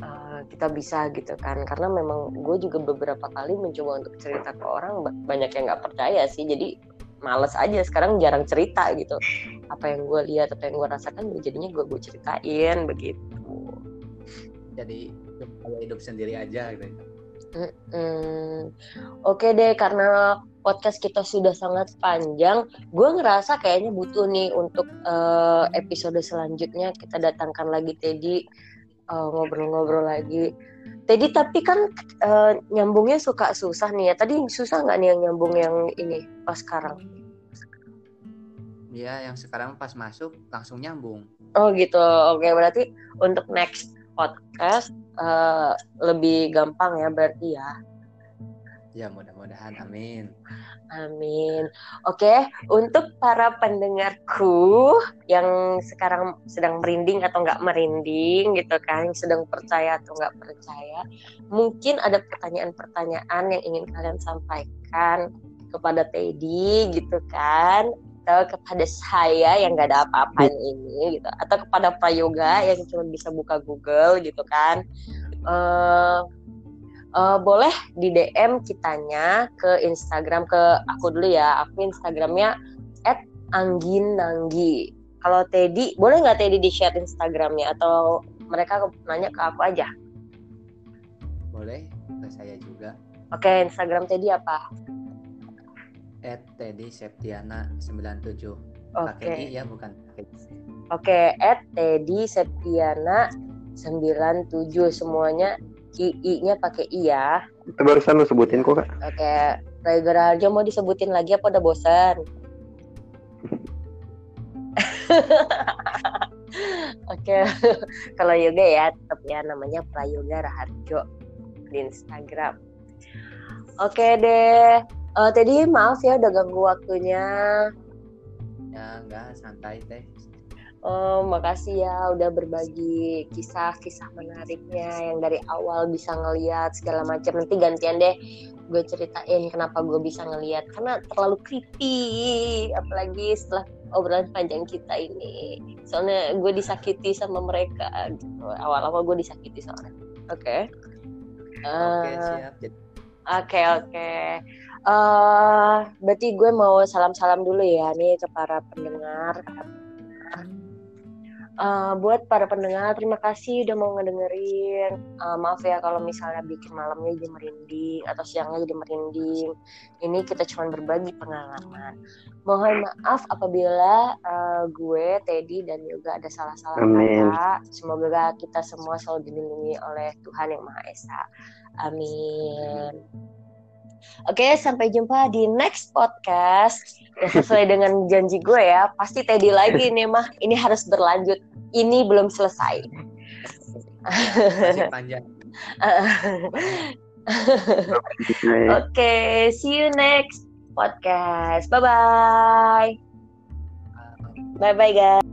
uh, kita bisa gitu kan. Karena memang gue juga beberapa kali mencoba untuk cerita ke orang banyak yang nggak percaya sih. Jadi males aja sekarang jarang cerita gitu. Apa yang gue lihat apa yang gue rasakan jadinya gue gue ceritain begitu. Jadi hidup sendiri aja gitu Mm -mm. Oke deh, karena podcast kita sudah sangat panjang, gue ngerasa kayaknya butuh nih untuk uh, episode selanjutnya. Kita datangkan lagi Teddy ngobrol eh, ngobrol-ngobrol lagi. Teddy tapi kan uh, nyambungnya suka susah nih ya. Tadi susah nggak nih yang nyambung yang ini pas sekarang? Iya, yang sekarang pas masuk langsung nyambung. Oh gitu. Oke, berarti untuk next podcast uh, lebih gampang ya berarti ya. Ya mudah-mudahan amin. Amin. Oke, untuk para pendengarku yang sekarang sedang merinding atau nggak merinding gitu kan, yang sedang percaya atau nggak percaya, mungkin ada pertanyaan-pertanyaan yang ingin kalian sampaikan kepada Teddy gitu kan atau kepada saya yang gak ada apa-apa ini gitu atau kepada prayoga yang cuma bisa buka Google gitu kan uh, uh, boleh di DM kitanya ke Instagram ke aku dulu ya. Aku Instagramnya @angginanggi. Kalau Teddy boleh nggak Teddy di share Instagramnya? Atau mereka nanya ke aku aja? Boleh ke saya juga. Oke Instagram Teddy apa? At Teddy Septiana 97 Oke. Okay. ya bukan Oke, okay, at Teddy Septiana 97 semuanya I-nya pakai I ya. Itu barusan lu sebutin kok, Kak. Oke, okay. Tiger aja mau disebutin lagi apa udah bosan? Oke, okay. kalau yoga ya tetap ya namanya Prayoga Raharjo di Instagram. Oke okay deh, Uh, tadi maaf ya udah ganggu waktunya. Ya enggak, santai teh. Oh, makasih ya udah berbagi kisah-kisah menariknya yang dari awal bisa ngeliat segala macam. Nanti gantian deh gue ceritain kenapa gue bisa ngeliat karena terlalu creepy apalagi setelah obrolan panjang kita ini. Soalnya gue disakiti sama mereka gitu. Awal-awal gue disakiti soalnya. Oke. Okay? Oke, okay, siap. Oke, okay, oke. Okay. Uh, berarti gue mau salam-salam dulu ya nih ke para pendengar. Uh, buat para pendengar, terima kasih udah mau ngedengerin. Uh, maaf ya kalau misalnya bikin malamnya jadi merinding atau siangnya jadi merinding. Ini kita cuma berbagi pengalaman. Mohon maaf apabila uh, gue, Teddy, dan juga ada salah-salah kata. Semoga kita semua selalu dilindungi oleh Tuhan Yang Maha Esa. Amin. Oke, sampai jumpa di next podcast. Ya sesuai dengan janji gue ya, pasti Teddy lagi nih mah. Ini harus berlanjut. Ini belum selesai. Masih panjang. Oke, okay, see you next podcast. Bye bye. Bye bye guys.